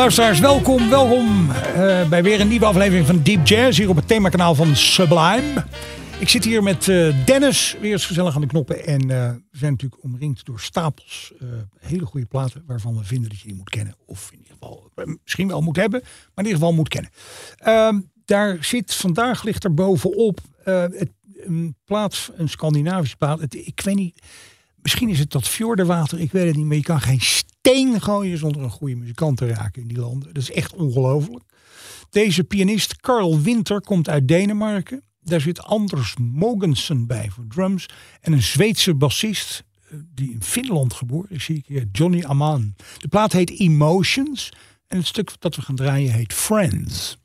Luisteraars, welkom, welkom eh, bij weer een nieuwe aflevering van Deep Jazz hier op het themakanaal van Sublime. Ik zit hier met eh, Dennis, weer eens gezellig aan de knoppen. En eh, we zijn natuurlijk omringd door stapels hele goede platen waarvan we vinden dat je die moet kennen. Of in ieder geval misschien wel moet hebben, maar in ieder geval moet kennen. Ehm, daar zit vandaag ligt er bovenop het, een plaat, een Scandinavische plaat. Het, ik weet niet, misschien is het dat fjordenwater, ik weet het niet, maar je kan geen steen gooien zonder een goede muzikant te raken in die landen. Dat is echt ongelooflijk. Deze pianist Carl Winter komt uit Denemarken. Daar zit Anders Mogensen bij voor drums. En een Zweedse bassist eh, die in Finland geboren is, zie ik hier, Johnny Aman. De plaat heet Emotions. En het stuk dat we gaan draaien heet Friends.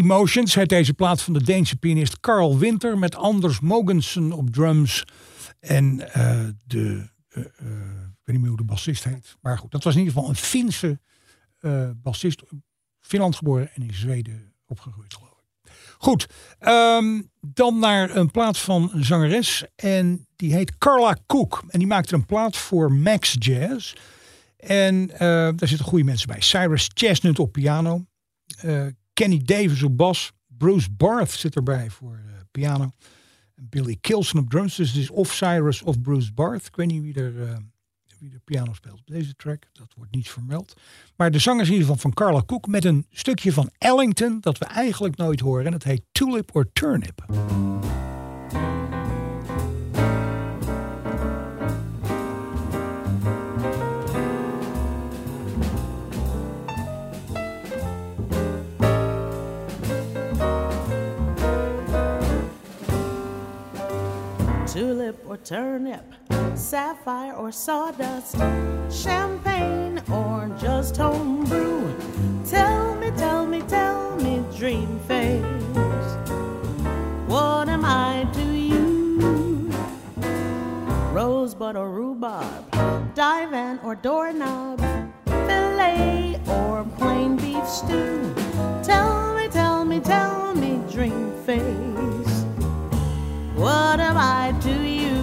Emotions heet deze plaat van de Deense pianist Carl Winter met Anders Mogensen op drums en uh, de, uh, uh, ik weet niet meer hoe de bassist heet, maar goed, dat was in ieder geval een Finse bassist, Finland geboren en in Zweden opgegroeid geloof ik. Goed, um, dan naar een plaat van een zangeres en die heet Carla Cook en die maakte een plaat voor Max Jazz. En daar zitten goede mensen bij. Cyrus Chestnut op piano. Kenny Davis op bas. Bruce Barth zit erbij voor uh, piano. Billy Kilson op drums. Dus is of Cyrus of Bruce Barth. Ik weet niet wie er, uh, wie piano speelt op deze track. Dat wordt niet vermeld. Maar de zanger is in ieder geval van Carla Cook. Met een stukje van Ellington dat we eigenlijk nooit horen. En dat heet Tulip or Turnip. Tulip or turnip, sapphire or sawdust, champagne or just homebrew. Tell me, tell me, tell me, dream face, what am I to you? Rosebud or rhubarb, divan or doorknob, filet or plain beef stew. Tell me, tell me, tell me, dream face. What am I to you?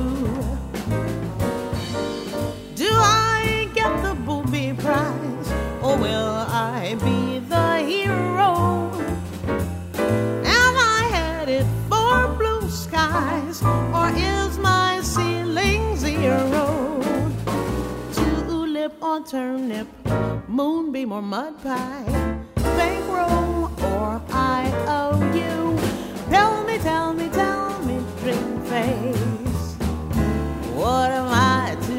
Do I get the booby prize, or will I be the hero? Am I headed for blue skies, or is my ceiling zero? Tulip or turnip, moonbeam or mud pie, bankroll or IOU? Tell me, tell me, tell me, face. What am I to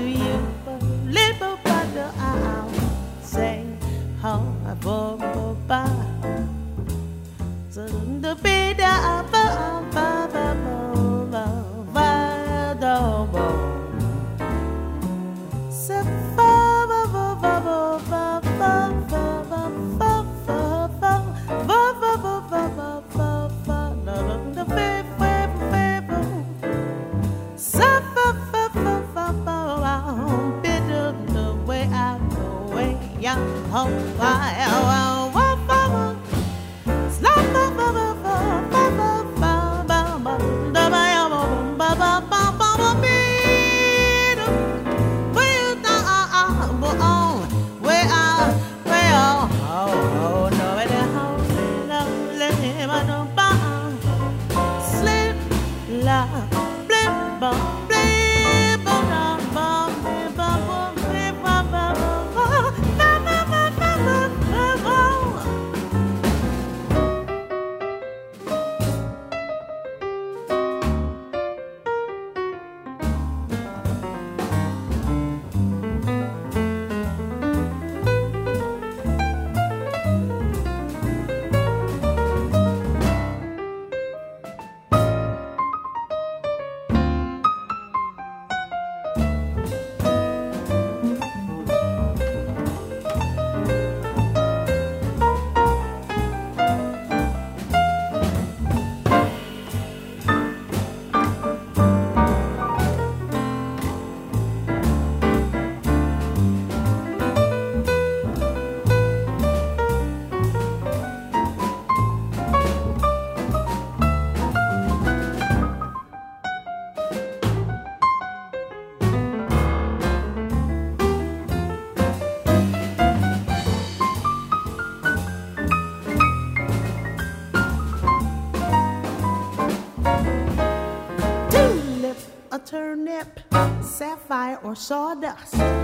só.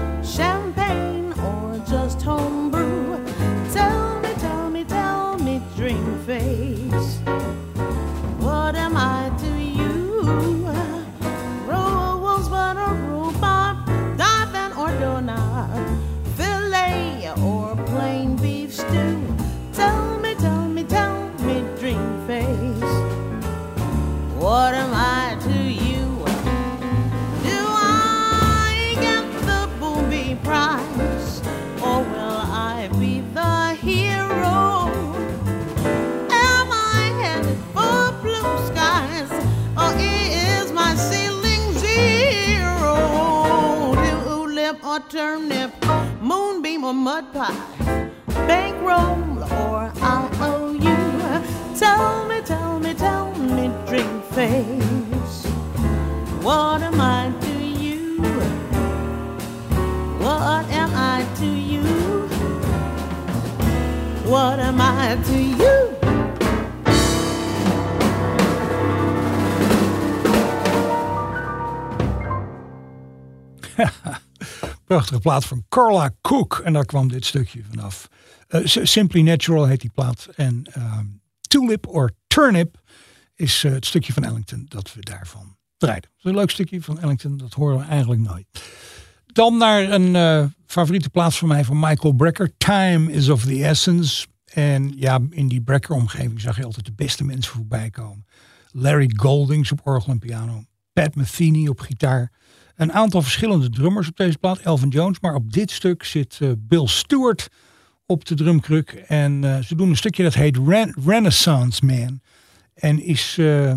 Prachtige plaat van Carla Cook. En daar kwam dit stukje vanaf. Eh, Simply Natural heet die plaat. En ehm, Tulip or Turnip is eh, het stukje van Ellington dat we daarvan draaiden. Een leuk stukje van Ellington. Dat horen we eigenlijk nooit. Dan naar een eh, favoriete plaats van mij van Michael Brecker. Time is of the essence. En ja, in die Brecker-omgeving zag je altijd de beste mensen voorbij komen. Larry Goldings op orgel en piano. Pat Metheny op gitaar. Een aantal verschillende drummers op deze plaat. Elvin Jones. Maar op dit stuk zit eh, Bill Stewart op de drumkruk. En eh, ze doen een stukje dat heet Ren- Renaissance Man. En is eh,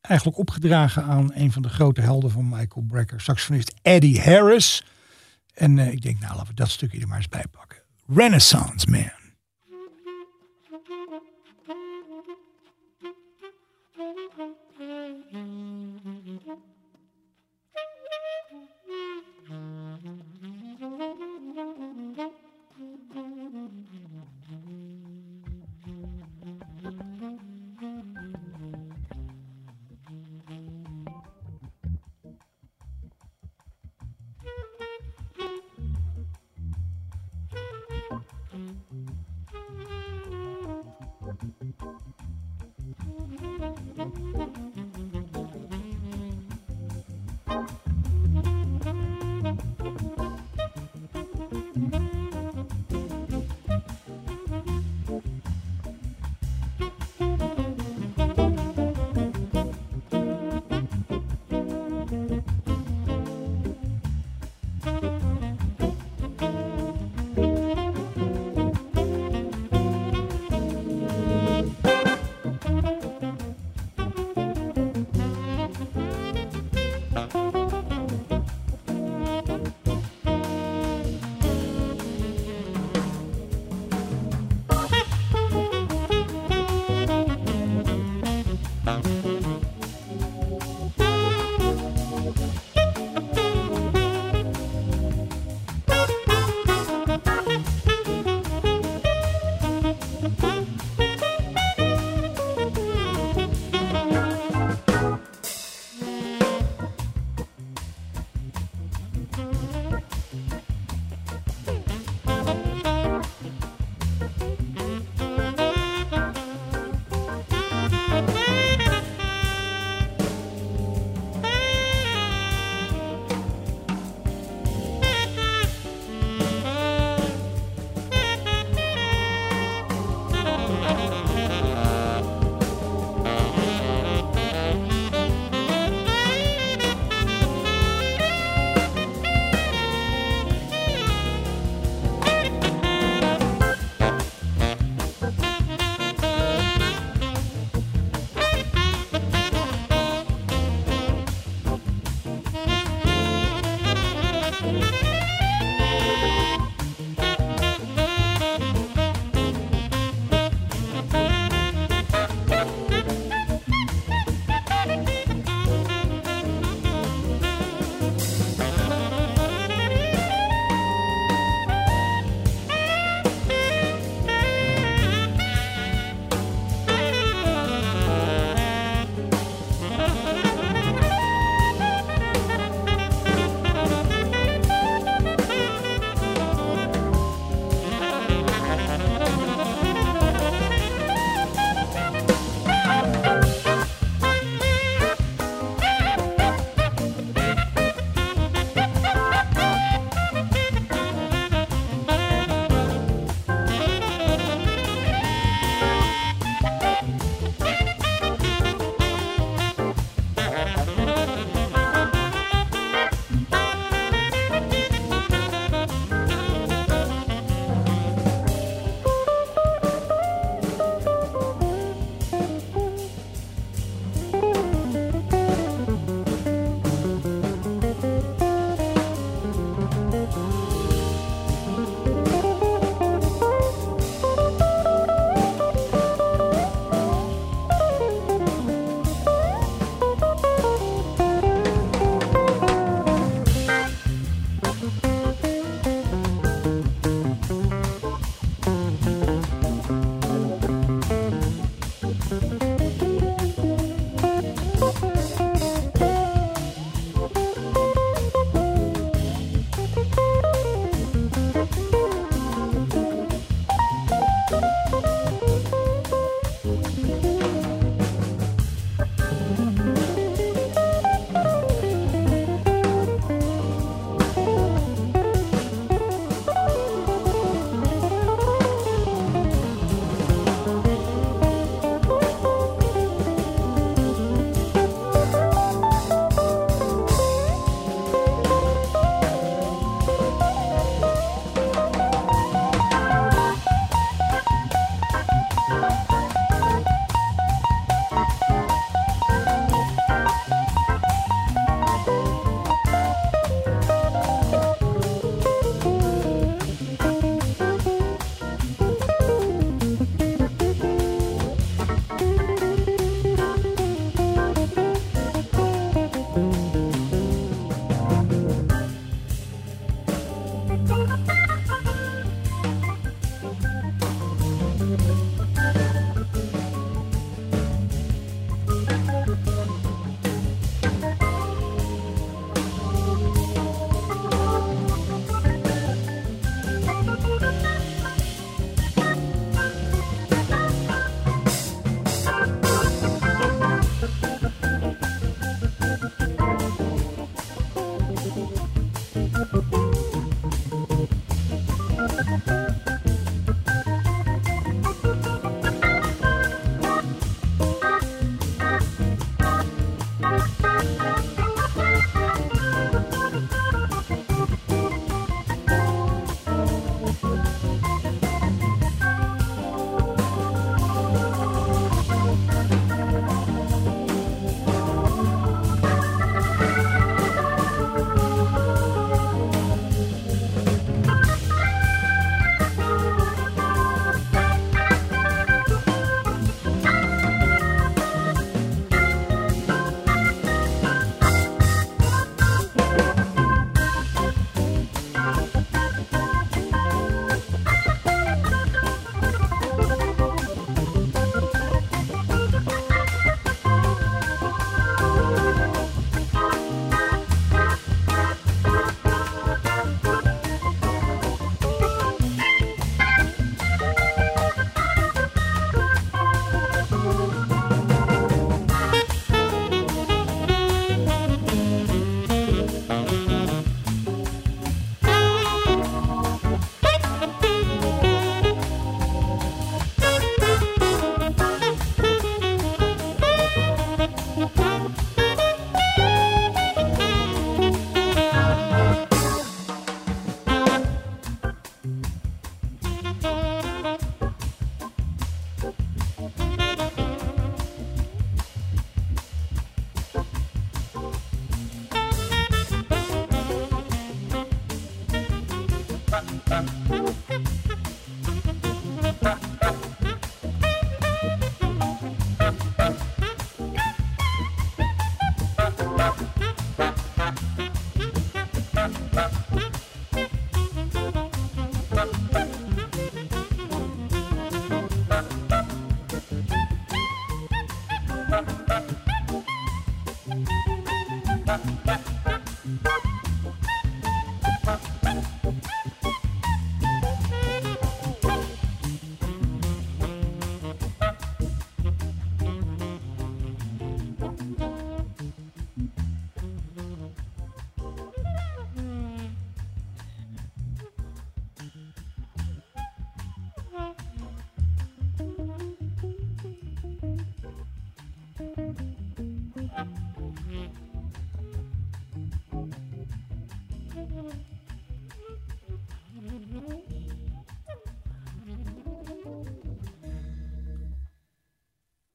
eigenlijk opgedragen aan een van de grote helden van Michael Brecker. Saxofonist Eddie Harris. En ik denk, nou laten we dat stukje er maar eens bij pakken. Renaissance Man. Bye.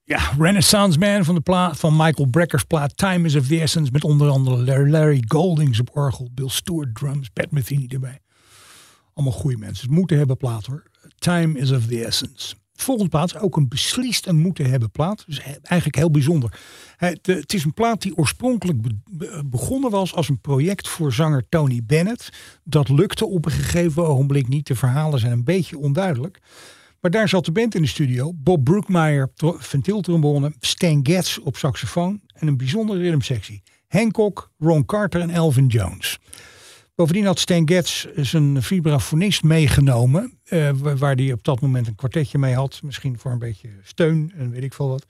Ja, Renaissance Man van, de plaat, van Michael Brecker's plaat Time is of the Essence. Met onder andere Larry Goldings op orgel, Bill Stewart drums, Pat Metheny erbij. Allemaal goede mensen. Het moeten hebben plaat hoor. Time is of the Essence. Volgende plaat is ook een beslist en moeten hebben plaat. Dus eigenlijk heel bijzonder. Het is een plaat die oorspronkelijk begonnen was als een project voor zanger Tony Bennett. Dat lukte op een gegeven ogenblik niet. De verhalen zijn een beetje onduidelijk. Maar daar zat de band in de studio. Bob Brookmeyer ventieltrombone, Stan Getz op saxofoon en een bijzondere rhythmsectie. Hancock, Ron Carter en Elvin Jones. Bovendien had Stan Getz zijn vibrafonist meegenomen. Uh, waar hij op dat moment een kwartetje mee had. Misschien voor een beetje steun en weet ik veel wat.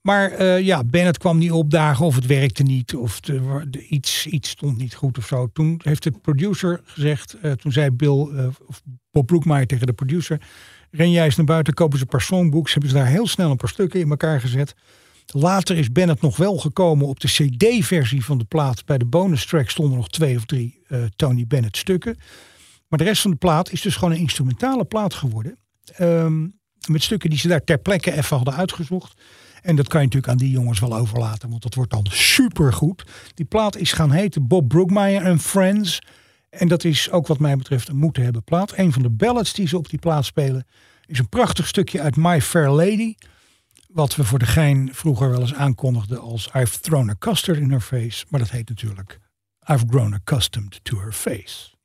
Maar uh, ja, Bennett kwam niet opdagen of het werkte niet. Of de, iets, iets stond niet goed of zo. Toen heeft de producer gezegd. Uh, toen zei Bill, of Bob Brookmeyer tegen de producer. Ren jij eens naar buiten, kopen ze songbooks. Hebben ze daar heel snel een paar stukken in elkaar gezet. Later is Bennett nog wel gekomen op de CD-versie van de plaat. Bij de bonus track stonden nog twee of drie uh, Tony Bennett stukken. Maar de rest van de plaat is dus gewoon een instrumentale plaat geworden. Um, met stukken die ze daar ter plekke even hadden uitgezocht. En dat kan je natuurlijk aan die jongens wel overlaten, want dat wordt dan super goed. Die plaat is gaan heten Bob Brookmeyer and Friends. En dat is ook wat mij betreft een moeten hebben plaat. Een van de ballads die ze op die plaat spelen is een prachtig stukje uit My Fair Lady. Wat we voor de gein vroeger wel eens aankondigden als I've thrown a custard in her face. Maar dat heet natuurlijk I've grown accustomed to her face.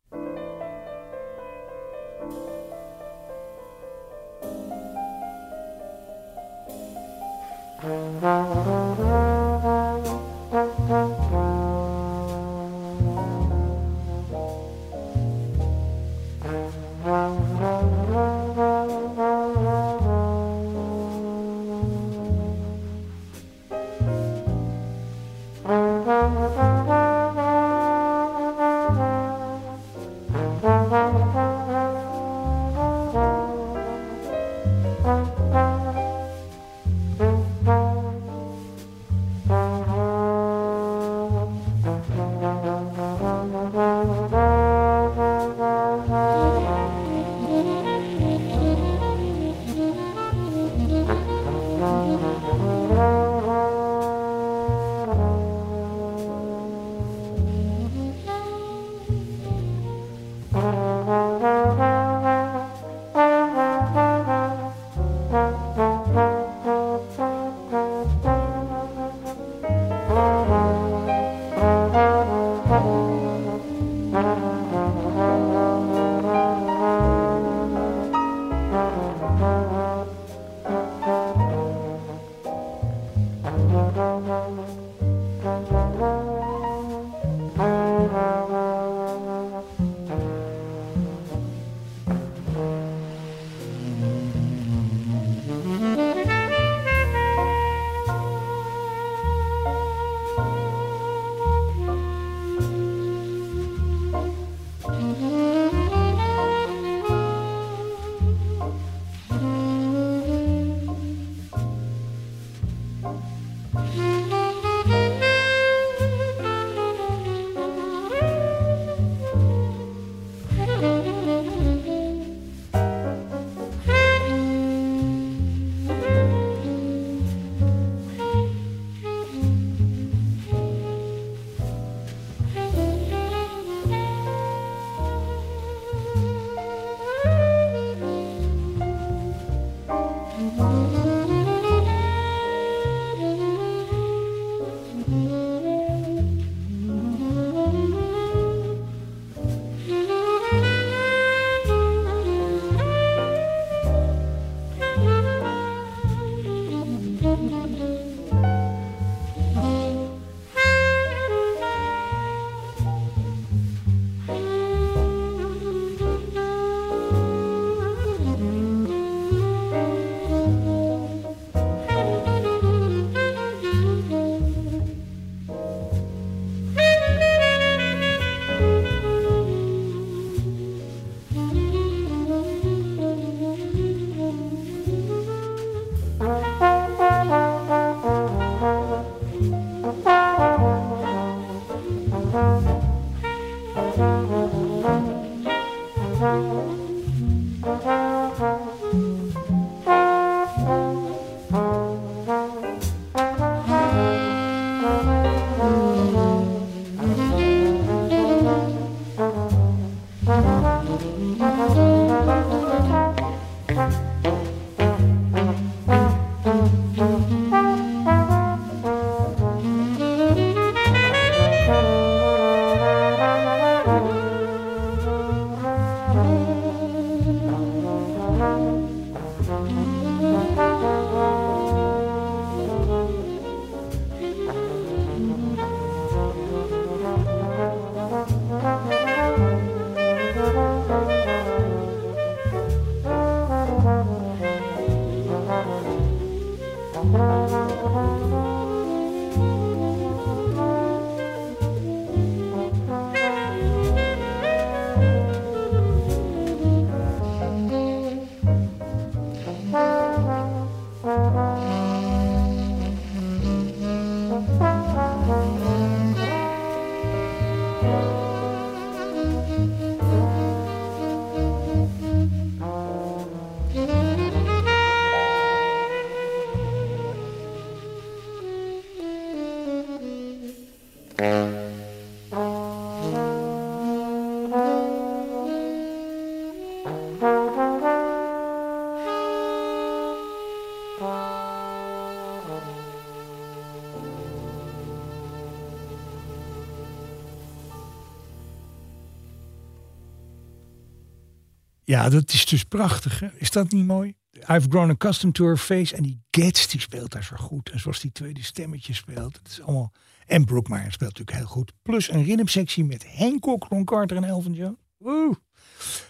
Ja, dat is dus prachtig. Hè? Is dat niet mooi? I've grown accustomed to her face. En die Gets, die speelt daar zo goed. En zoals die tweede stemmetje speelt. Het is allemaal... En Brookmeyer speelt natuurlijk heel goed. Plus een rhythmsectie met Hancock, Ron Carter en Elvin. Woe!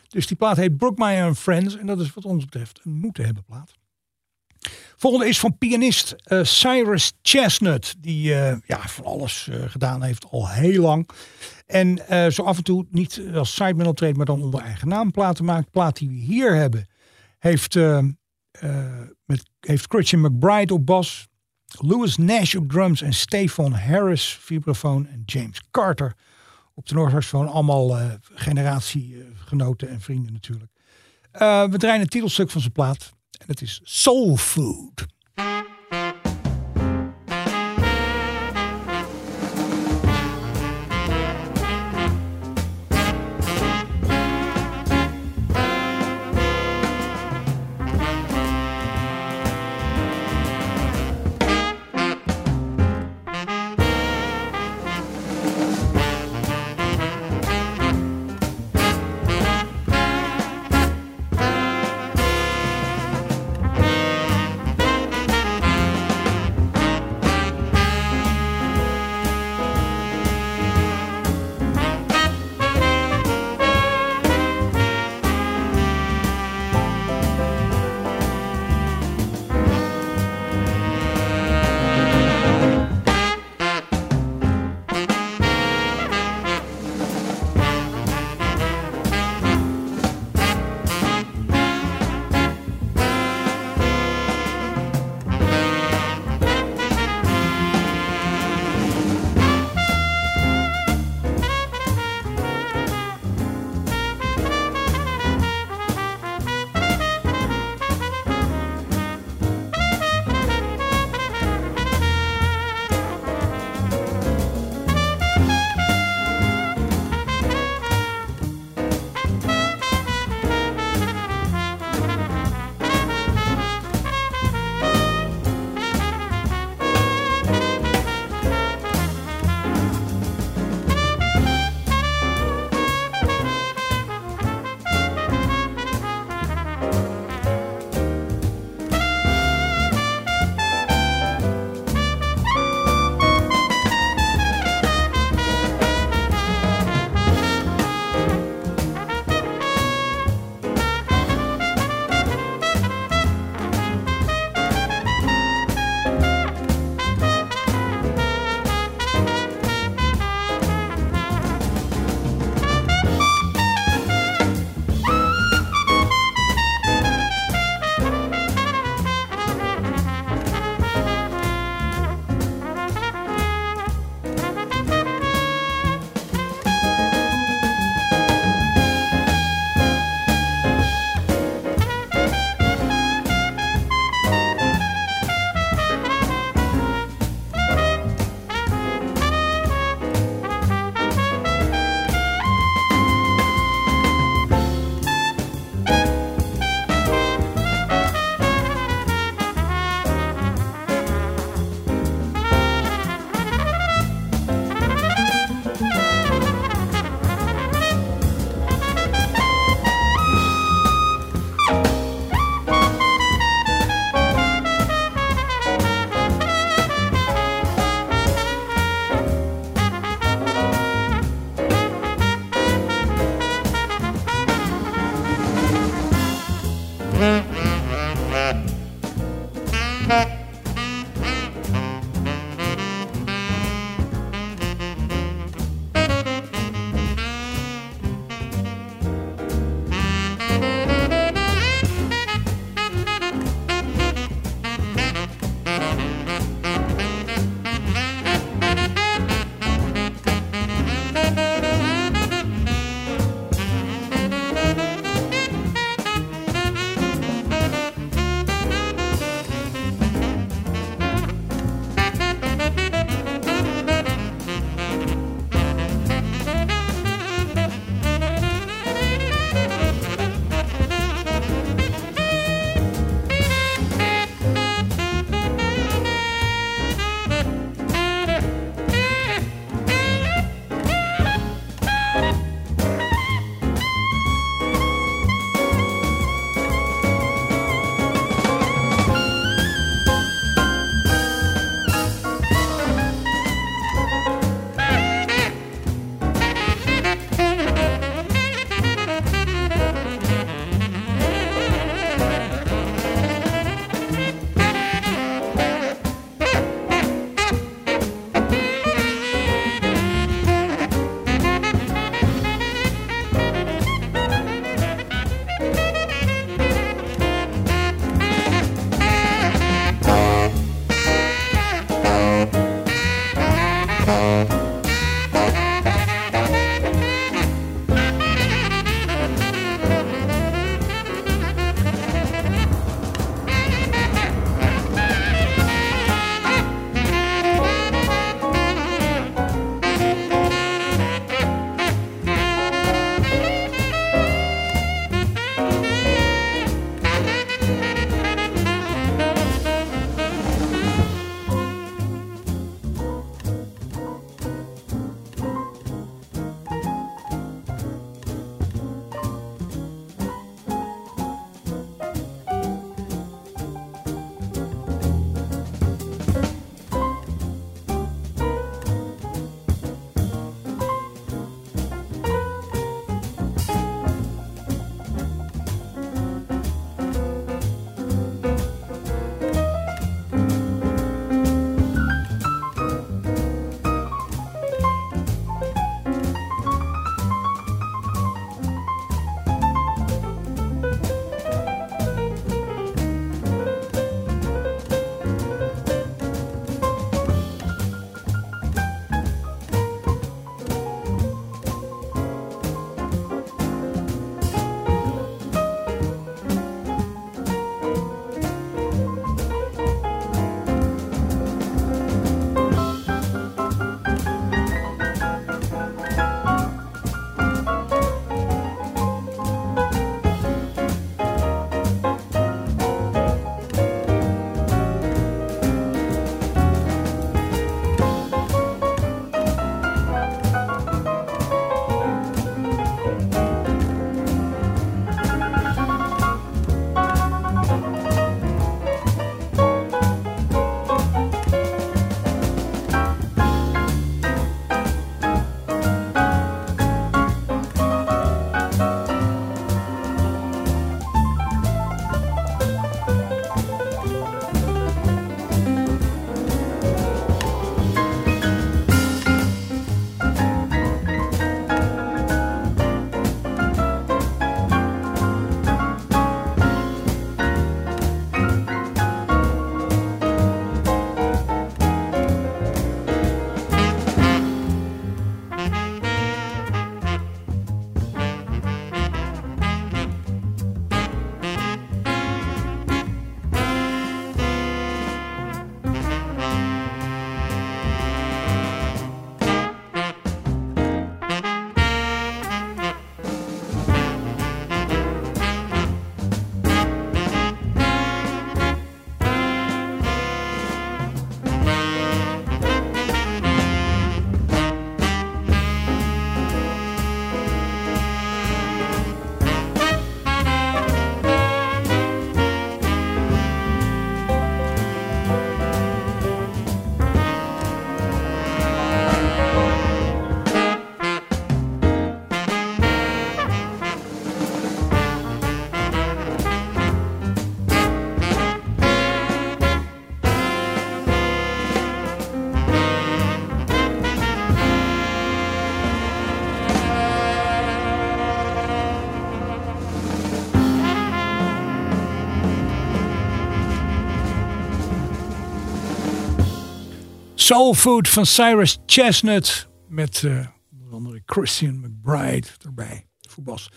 Dus die plaat heet Brookmeyer and Friends. En dat is wat ons betreft een moeten hebben plaat. Volgende is van pianist eh, Cyrus Chestnut. Die eh, ja, van alles eh, gedaan heeft al heel lang. En zo af en toe niet als sideman optreedt, maar dan onder eigen naam platen maakt. Plaat die we hier hebben heeft, met, heeft Christian McBride op bas. Louis Nash op drums en Stefan Harris vibrafoon en James Carter op de Noordsaxofoon. Allemaal generatiegenoten en vrienden natuurlijk. We draaien het titelstuk van zijn plaat. En het is Soul Food. Soul Food van Cyrus Chestnut. Met eh, onder andere Christian McBride erbij. Voetbas.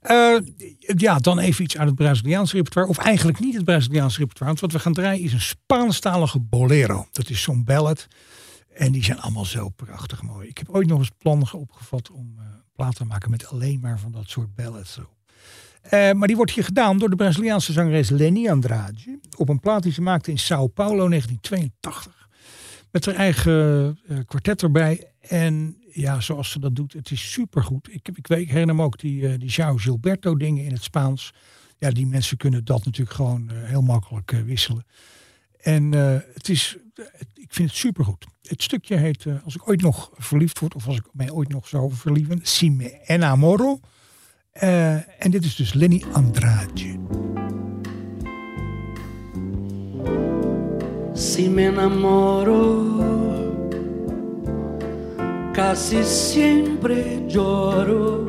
Eh, ja, dan even iets uit het Braziliaanse repertoire. Of eigenlijk niet het Braziliaanse repertoire. Want wat we gaan draaien is een Spaanstalige bolero. Dat is zo'n ballad. En die zijn allemaal zo prachtig mooi. Ik heb ooit nog eens plannen opgevat om uh, plaat te maken met alleen maar van dat soort ballads. Zo. Maar die wordt hier gedaan door de Braziliaanse zangeres Leni Andrade. Op een plaat die ze maakte in Sao Paulo 1982. Met haar eigen uh, kwartet erbij. En ja, zoals ze dat doet, het is supergoed. Ik, ik, weet, ik herinner me ook die, uh, die Gilberto dingen in het Spaans. Ja, die mensen kunnen dat natuurlijk gewoon heel makkelijk wisselen. En het is, ik vind het supergoed. Het stukje heet, als ik ooit nog verliefd word, of als ik mij ooit nog zou verlieven, Si me enamoro. En dit is dus Lenny Andrade. Si me enamoro, casi siempre lloro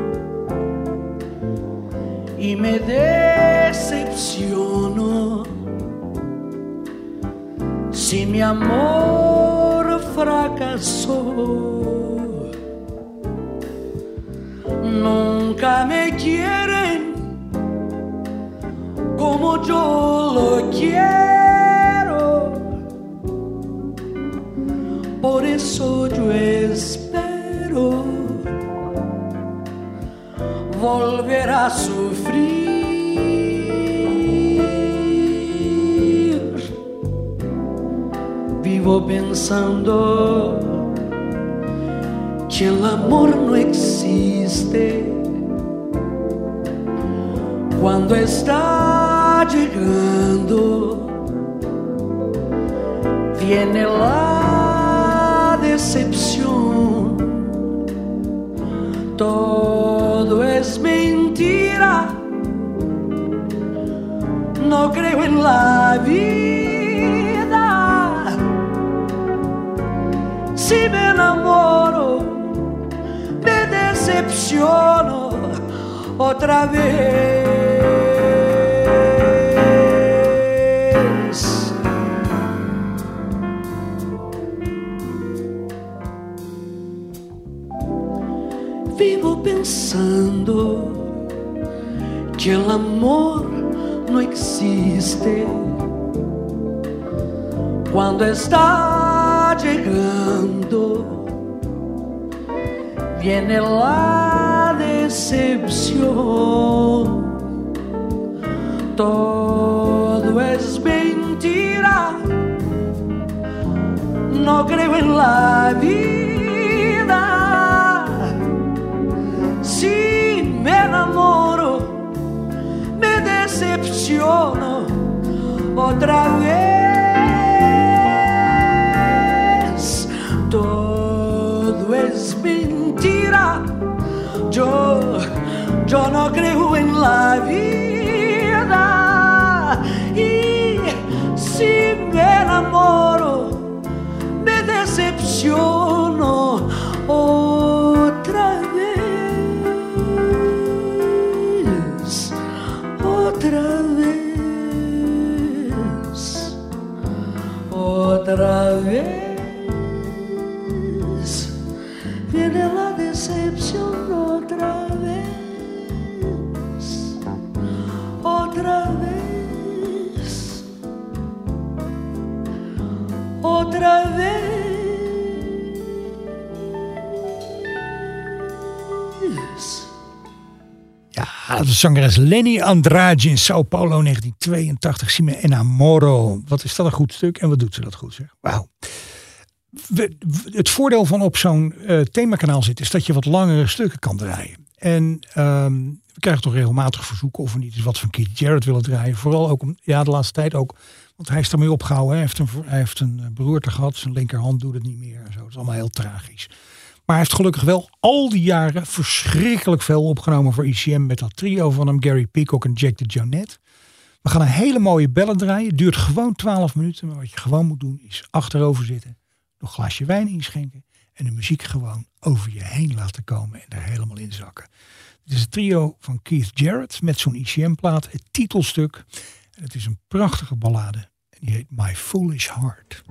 y me decepciono. Si mi amor fracasó nunca me quieren como yo lo quiero. Yo espero volver a sufrir. Vivo pensando que el amor no existe cuando está llegando. Viene la todo es mentira. No creo en la vida. Si me enamoro decepciono otra vez. Pensando que el amor no existe cuando está llegando viene la decepción. Todo es mentira, no creo en la vida. Otra vez. Todo es mentira. Yo, yo no creo en la encontrar. Ja, de zangeres Lenny Andrade in Sao Paulo 1982. Sime Enamoro. Wat is dat een goed stuk en wat doet ze dat goed zeg. Wauw. Het voordeel van op zo'n eh, themakanaal zitten is dat je wat langere stukken kan draaien. En ehm, we krijgen toch regelmatig verzoeken of we niet eens wat van Keith Jarrett willen draaien. Vooral ook om, ja, de laatste tijd ook. Want hij is ermee opgehouden. Hij heeft een, hij heeft een eh, beroerte gehad. Zijn linkerhand doet het niet meer. En zo. Het is allemaal heel tragisch. Maar hij heeft gelukkig wel al die jaren verschrikkelijk veel opgenomen voor ICM. Met dat trio van hem, Gary Peacock en Jack de Jonette. We gaan een hele mooie bellen draaien. Het duurt gewoon 12 minuten. Maar wat je gewoon moet doen is achterover zitten. Nog een glaasje wijn inschenken. En de muziek gewoon over je heen laten komen. En er helemaal in zakken. Het is het trio van Keith Jarrett met zo'n ICM-plaat. Het titelstuk. En het is een prachtige ballade. En die heet My Foolish Heart.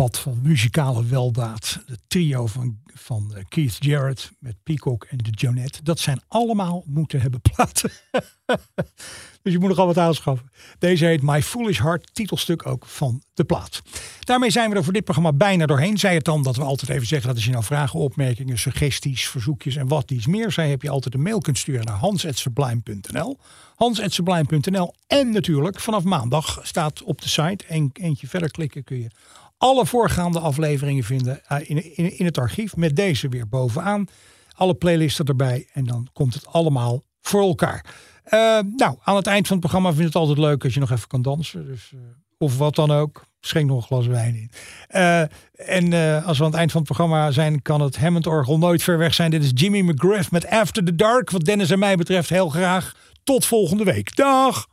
Bad van muzikale weldaad. Het trio van, van eh, Keith Jarrett met Peacock en de Jonette. Dat zijn allemaal moeten hebben platen. dus je moet nogal wat aanschaffen. Deze heet My Foolish Heart, titelstuk ook van de plaat. Daarmee zijn we er voor dit programma bijna doorheen. Zij het dan dat we altijd even zeggen dat als je nou vragen, opmerkingen, suggesties, verzoekjes en wat iets meer zijn, heb je altijd een mail kunt sturen naar hans.sublime.nl. Hans.sublime.nl. En natuurlijk vanaf maandag staat op de site, en eentje verder klikken kun je alle voorgaande afleveringen vinden eh, in, in, in het archief. Met deze weer bovenaan. Alle playlisten erbij. En dan komt het allemaal voor elkaar. Eh, nou, aan het eind van het programma vind ik het altijd leuk als je nog even kan dansen. Dus, eh, of wat dan ook. Schenk nog een glas wijn in. En als we aan het eind van het programma zijn, kan het Hammond-orgel nooit ver weg zijn. Dit is Jimmy McGriff met After the Dark. Wat Dennis en mij betreft heel graag. Tot volgende week. Dag!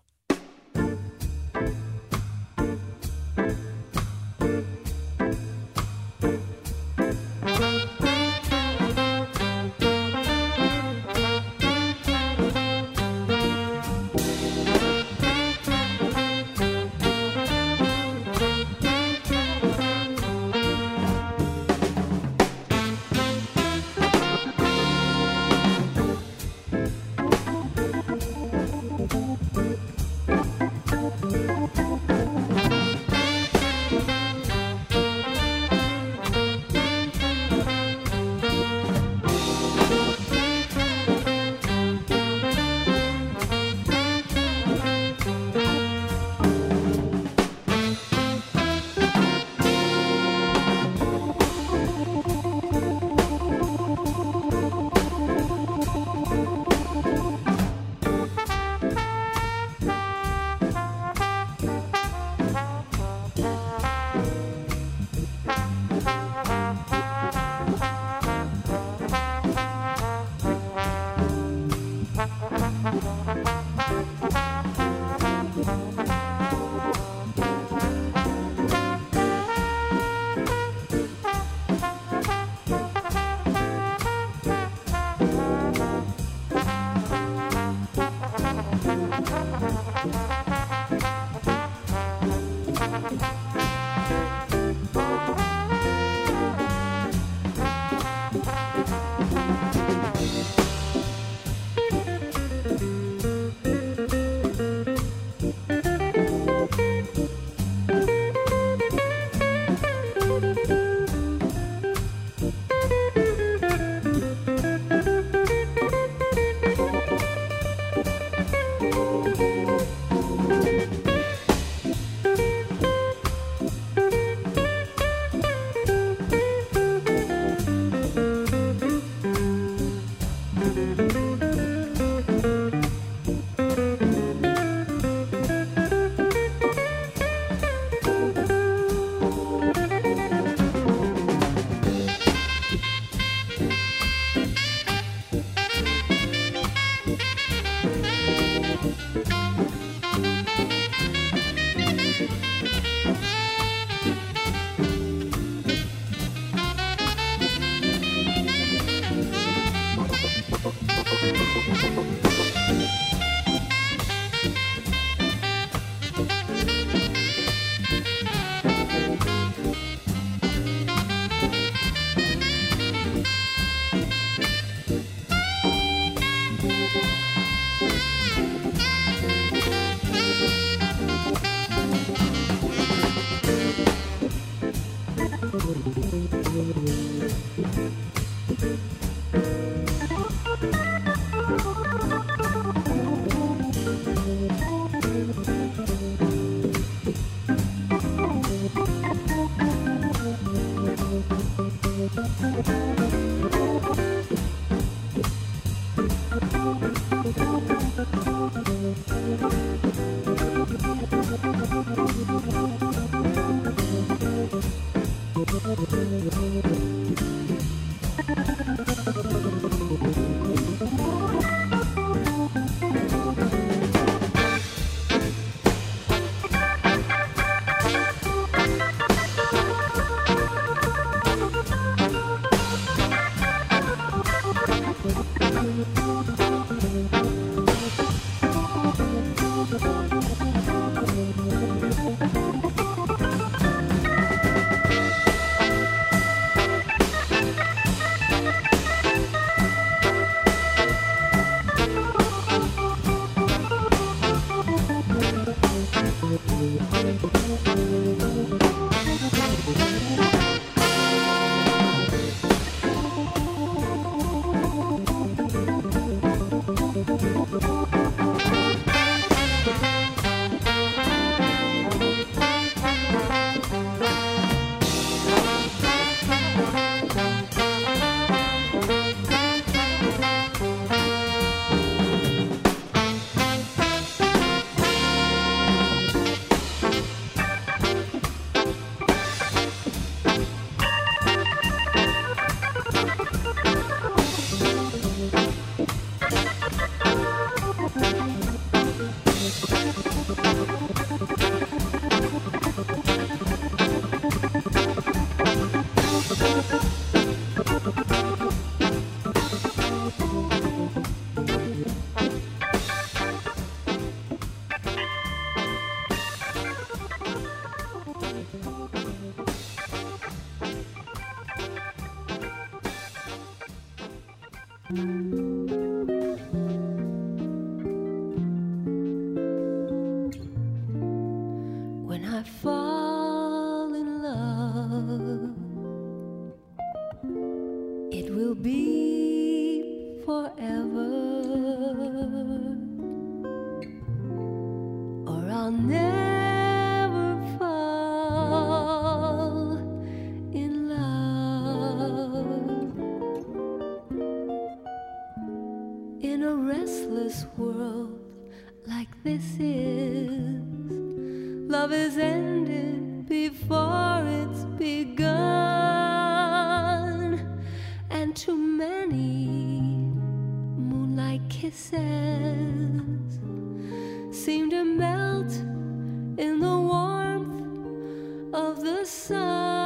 World like this is. Love is ended before it's begun, and too many moonlight kisses seem to melt in the warmth of the sun.